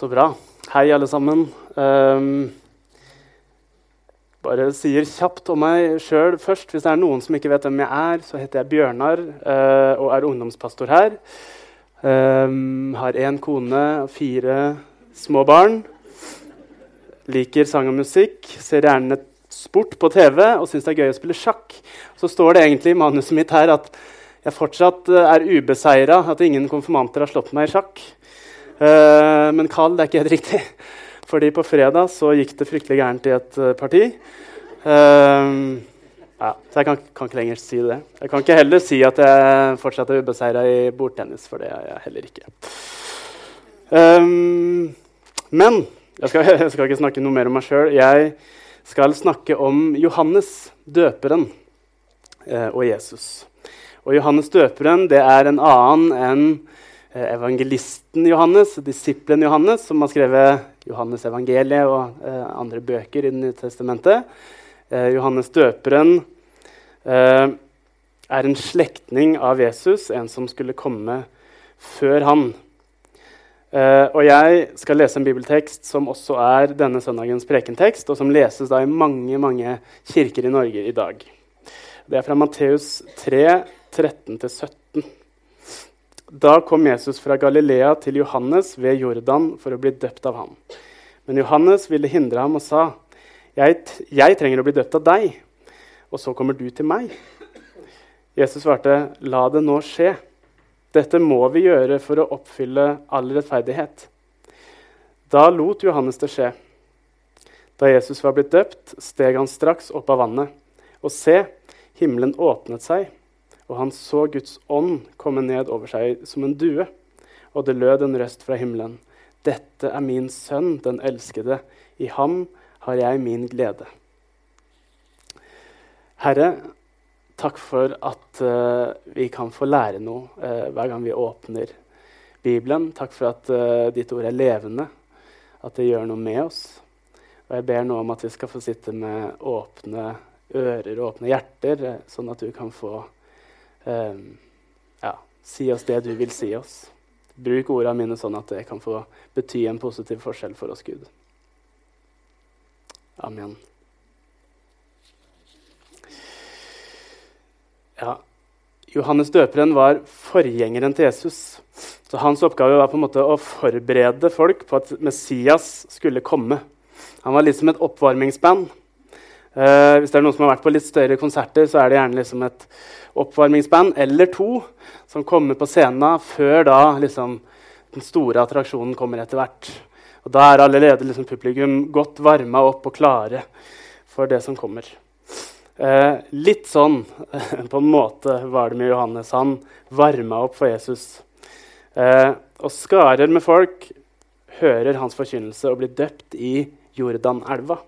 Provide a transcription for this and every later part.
Så bra. Hei, alle sammen. Um, bare sier kjapt om meg sjøl først. Hvis det er noen som ikke vet hvem jeg er, så heter jeg Bjørnar uh, og er ungdomspastor her. Um, har én kone og fire små barn. Liker sang og musikk. Ser gjerne sport på TV og syns det er gøy å spille sjakk. Så står det egentlig i manuset mitt her at jeg fortsatt uh, er ubeseira, at ingen konfirmanter har slått meg i sjakk. Uh, men kald er ikke helt riktig. Fordi på fredag så gikk det fryktelig gærent i et uh, parti. Uh, ja, så jeg kan, kan, ikke lenger si det. Jeg kan ikke heller si at jeg fortsatt er ubeseira i bordtennis, for det er jeg heller ikke. Um, men jeg skal, jeg skal, ikke snakke noe mer om meg sjøl. Jeg skal snakke om Johannes døperen og Jesus. Og Johannes døperen det er en annen enn Eh, evangelisten Johannes, disippelen Johannes, som har skrevet Johannes evangeliet og eh, andre bøker i Det nye testamentet. Eh, Johannes døperen eh, er en slektning av Jesus, en som skulle komme før han. Eh, og jeg skal lese en bibeltekst som også er denne søndagens prekentekst, og som leses da i mange, mange kirker i Norge i dag. Det er fra Matteus 3, 13-17. Da kom Jesus fra Galilea til Johannes ved Jordan for å bli døpt av ham. Men Johannes ville hindre ham og sa, jeg, jeg trenger å bli døpt av deg, og så kommer du til meg. Jesus svarte, la det nå skje. Dette må vi gjøre for å oppfylle all rettferdighet. Da lot Johannes det skje. Da Jesus var blitt døpt, steg han straks opp av vannet. Og se, himmelen åpnet seg og han så Guds ånd komme ned over seg som en due, og det lød en røst fra himmelen. Dette er min sønn, den elskede. I ham har jeg min glede. Herre, takk for at uh, vi kan få lære noe uh, hver gang vi åpner Bibelen. Takk for at uh, ditt ord er levende, at det gjør noe med oss. Og jeg ber nå om at vi skal få sitte med åpne ører og åpne hjerter, sånn at du kan få ja, si oss det du vil si oss. Bruk ordene mine sånn at det kan få bety en positiv forskjell for oss, Gud. Amen. Ja, Johannes døperen var forgjengeren til Jesus. Så Hans oppgave var på en måte å forberede folk på at Messias skulle komme. Han var liksom et oppvarmingsband. Uh, hvis det er noen som har vært på litt større konserter, så er det gjerne liksom et oppvarmingsband eller to som kommer på scenen før da liksom, den store attraksjonen kommer etter hvert. Og Da er allerede liksom, publikum godt varma opp og klare for det som kommer. Uh, litt sånn på en måte var det med Johannes. Han varma opp for Jesus. Uh, og skarer med folk hører hans forkynnelse og blir døpt i Jordanelva.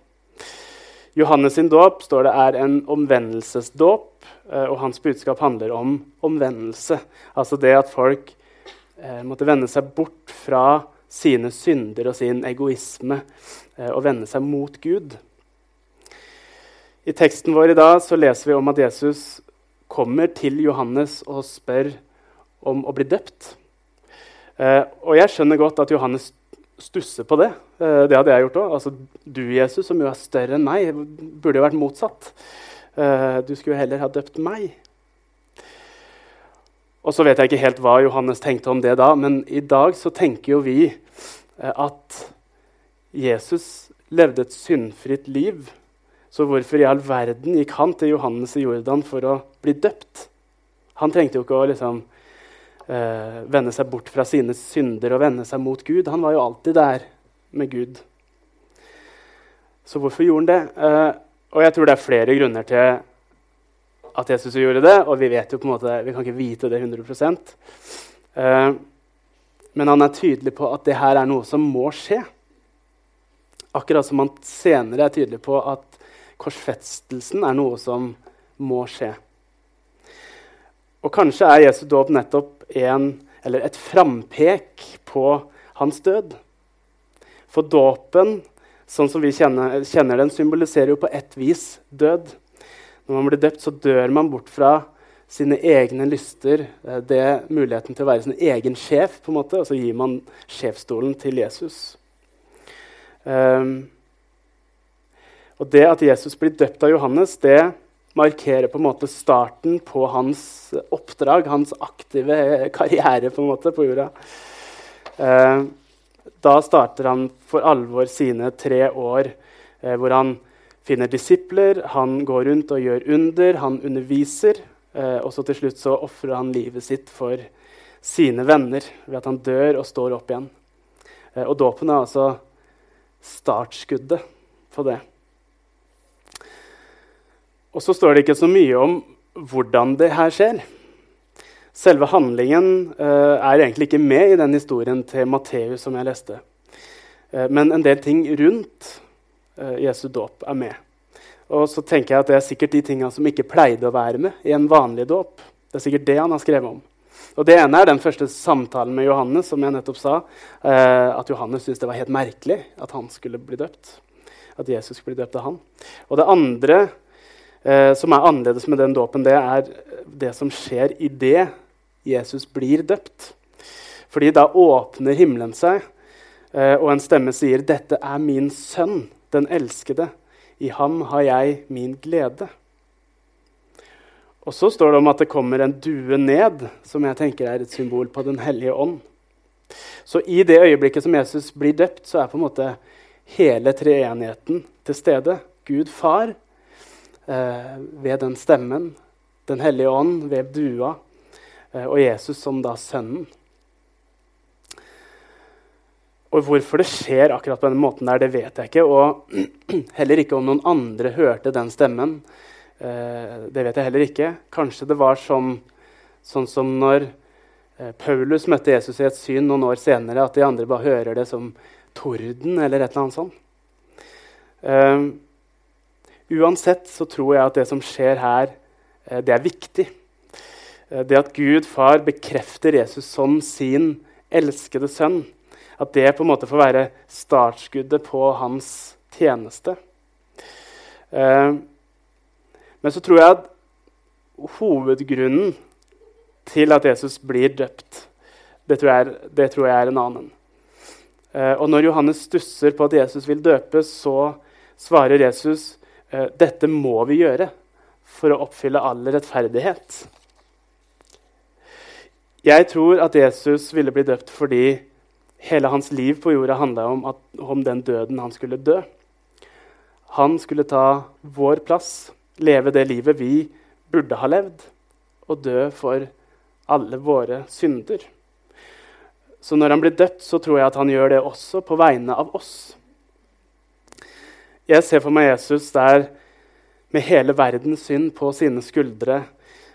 Johannes sin dåp står det er en omvendelsesdåp Eh, og hans budskap handler om omvendelse. Altså det at folk eh, måtte vende seg bort fra sine synder og sin egoisme eh, og vende seg mot Gud. I teksten vår i dag så leser vi om at Jesus kommer til Johannes og spør om å bli døpt. Eh, og jeg skjønner godt at Johannes stusser på det. Eh, det hadde jeg gjort òg. Altså, du, Jesus, som jo er større enn meg, burde jo vært motsatt. Uh, du skulle jo heller ha døpt meg. Og så vet jeg ikke helt hva Johannes tenkte om det da, men i dag så tenker jo vi uh, at Jesus levde et syndfritt liv. Så hvorfor i all verden gikk han til Johannes i Jordan for å bli døpt? Han trengte jo ikke å liksom, uh, vende seg bort fra sine synder og vende seg mot Gud. Han var jo alltid der med Gud. Så hvorfor gjorde han det? Og jeg tror det er flere grunner til at Jesus gjorde det. Og vi vet jo på en måte, vi kan ikke vite det 100 eh, Men han er tydelig på at det her er noe som må skje. Akkurat som han senere er tydelig på at korsfestelsen er noe som må skje. Og kanskje er Jesu dåp nettopp en, et frampek på hans død. For dåpen sånn som vi kjenner, kjenner, den, symboliserer jo på ett vis død. Når man blir døpt, så dør man bort fra sine egne lyster, eh, det muligheten til å være sin egen sjef, på en måte, og så gir man sjefsstolen til Jesus. Um, og det at Jesus blir døpt av Johannes, det markerer på en måte starten på hans oppdrag, hans aktive karriere på en måte på jorda. Eh, da starter han for alvor sine tre år eh, hvor han finner disipler, han går rundt og gjør under, han underviser. eh, og så til slutt så ofrer han livet sitt for sine venner ved at han dør og står opp igjen. og dåpen er altså startskuddet på det. Og så står det ikke så mye om hvordan det her skjer. Selve handlingen uh, er egentlig ikke med i den historien til Matteus som jeg leste. Uh, men en del ting rundt uh, Jesu dåp er med. Og så tenker jeg at Det er sikkert de tingene som ikke pleide å være med i en vanlig dåp. Det er sikkert det han har skrevet om. Og Det ene er den første samtalen med Johannes, som jeg nettopp sa. at Johannes syntes det var helt merkelig at han skulle bli døpt. At Jesus skulle bli døpt av han. Og det andre eh, som er annerledes med den dåpen, det er det som skjer idet Jesus blir døpt. Fordi da åpner himmelen seg, eh, og en stemme sier, 'Dette er min sønn, den elskede. I ham har jeg min glede.' Og så står det om at det kommer en due ned, som jeg tenker er et symbol på Den hellige ånd. Så i det øyeblikket som Jesus blir døpt, så er på en måte hele treenigheten til stede. Gud far, ved den stemmen. Den hellige ånd ved dua, eh, og Jesus som da sønnen. Og Hvorfor det skjer akkurat på denne måten, der, det vet jeg ikke. Og heller ikke om noen andre hørte den stemmen. Eh, det vet jeg heller ikke. Kanskje det var som, sånn som når eh, Paulus møtte Jesus i et syn noen år senere, at de andre bare hører det som torden eller et eller annet sånt. Uansett så tror jeg at det som skjer her, eh, det er viktig. Eh, det at Gud far bekrefter Jesus som sin elskede sønn, at det på en måte får være startskuddet på hans tjeneste. Eh, men så tror jeg at hovedgrunnen til at Jesus blir døpt, det tror jeg er, det tror jeg er en annen. Og når Johannes stusser på at Jesus vil døpes, så svarer Jesus dette må vi gjøre for å oppfylle all rettferdighet. Jeg tror at Jesus ville bli døpt fordi hele hans liv på jorda handla om, om, den døden han skulle dø. Han skulle ta vår plass, leve det livet vi burde ha levd, og dø for alle våre synder. Så når han blir døpt, så tror jeg at han gjør det også på vegne av oss. Jeg ser for meg Jesus der med hele verdens synd på sine skuldre,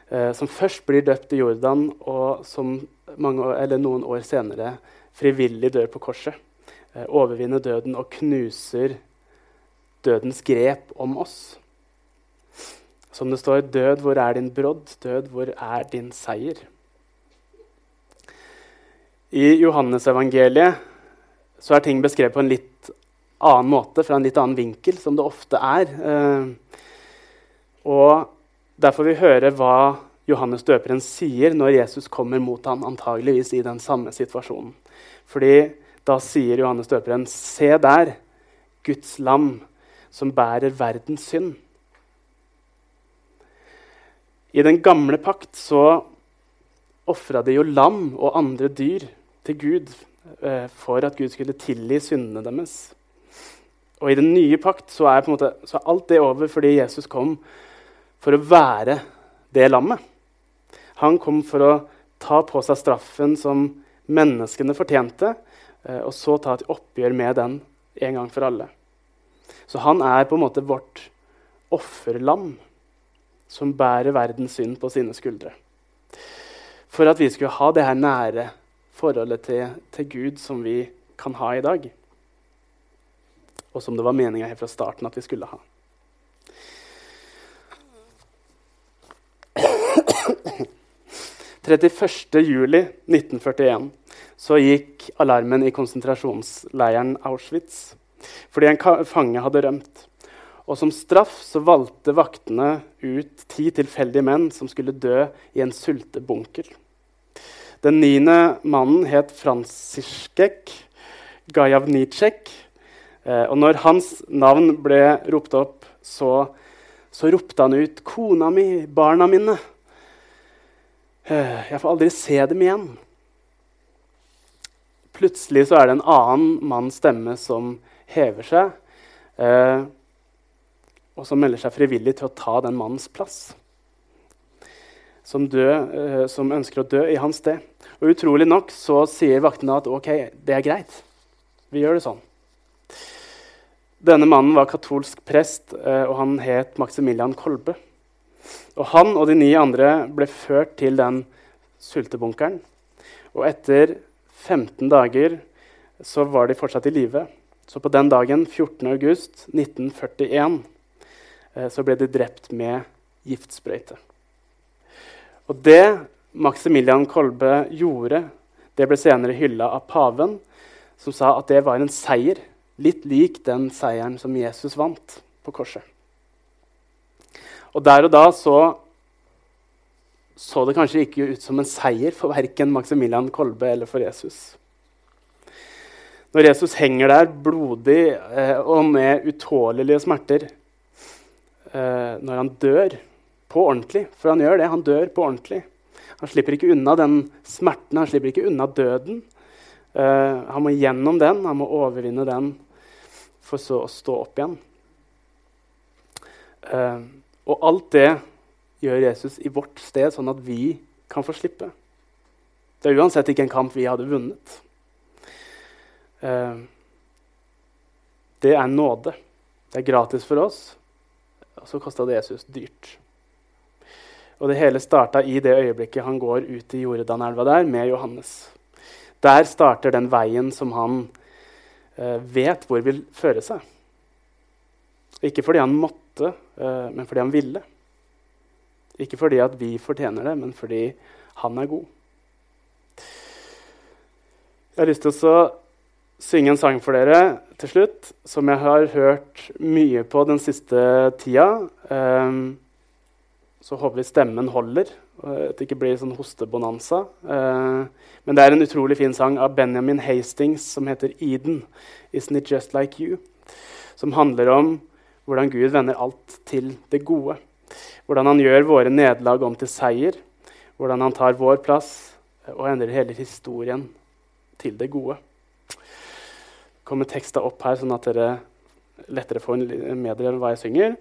eh, som først blir døpt i Jordan, og som mange, noen år senere frivillig dør på korset. Eh, overvinner døden og knuser dødens grep om oss. Som det står, 'Død, hvor er din brodd? Død, hvor er din seier?' I Johannesevangeliet så er ting beskrevet på en litt annen måte, fra en litt annen vinkel, som det ofte er. Eh, og Der får vi høre hva Johannes døperen sier når Jesus kommer mot ham, antageligvis i den samme situasjonen. Fordi da sier Johannes døperen, se der, Guds lam, som bærer verdens synd. I den gamle pakt så ofra de jo lam og andre dyr til Gud eh, for at Gud skulle tilgi syndene deres. Og i den nye pakt så er, måte, så er, alt det over fordi Jesus kom for å være det lammet. Han kom for å ta på seg straffen som menneskene fortjente, eh, og så ta et oppgjør med den en gang for alle. Så han er på en måte vårt offerlam som bærer verdens synd på sine skuldre. For at vi skulle ha det her nære forholdet til, til Gud som vi kan ha i dag og som det var meninga helt fra starten at vi skulle ha. juli 1941 så gikk alarmen i konsentrasjonsleiren Auschwitz fordi en fange hadde rømt. Og Som straff så valgte vaktene ut ti tilfeldige menn som skulle dø i en sultebunker. Den niende mannen het Franziszek Gajavnicek og når hans navn ble ropt opp, så, så ropte han ut 'Kona mi, barna mine'. Eh, jeg får aldri se dem igjen. Plutselig så er det en annen manns stemme som hever seg, eh, og som melder seg frivillig til å ta den mannens plass. Som, dø, eh, som ønsker å dø i hans sted. Og utrolig nok så sier vaktene at ok, det er greit. Vi gjør det sånn. Denne mannen var katolsk prest, eh, og han het Maximilian Kolbe. Og Han og de ni andre ble ført til den sultebunkeren. Og etter 15 dager så var de fortsatt i live. Så på den dagen, 14.8.1941, eh, så ble de drept med giftsprøyte. Og det Maximilian Kolbe gjorde, det ble senere hylla av paven, som sa at det var en seier, litt lik den seieren som Jesus vant på korset. Og der og da så, så det kanskje ikke ut som en seier for verken Maximilian Kolbe eller for Jesus. Når Jesus henger der blodig eh, og med utålelige smerter, eh, når han dør på ordentlig For han gjør det, han dør på ordentlig. Han slipper ikke unna den smerten, han slipper ikke unna døden. Eh, han må gjennom den, han må overvinne den for så å stå opp igjen. Eh, og alt det gjør Jesus i vårt sted, sånn at vi kan få slippe. Det er uansett ikke en kamp vi hadde vunnet. Eh, det er nåde. Det er gratis for oss, og så kosta det Jesus dyrt. Og det hele starta i det øyeblikket han går ut i Jordanelva der med Johannes. Der starter den veien som han vet hvor vil føre seg. Ikke fordi han måtte, eh, men fordi han ville. Ikke fordi at vi fortjener det, men fordi han er god. Jeg har lyst til å synge en sang for dere til slutt, som jeg har hørt mye på den siste tida. Um, så håper vi stemmen holder, at det ikke blir sånn hostebonanza. Uh, men det er en utrolig fin sang av Benjamin Hastings som heter 'Eden'. Isn't it just like you? Som handler om hvordan Gud vender alt til det gode. Hvordan han gjør våre nederlag om til seier. Hvordan han tar vår plass og endrer hele historien til det gode kommer teksta opp her, sånn at dere lettere får med dere hva jeg synger.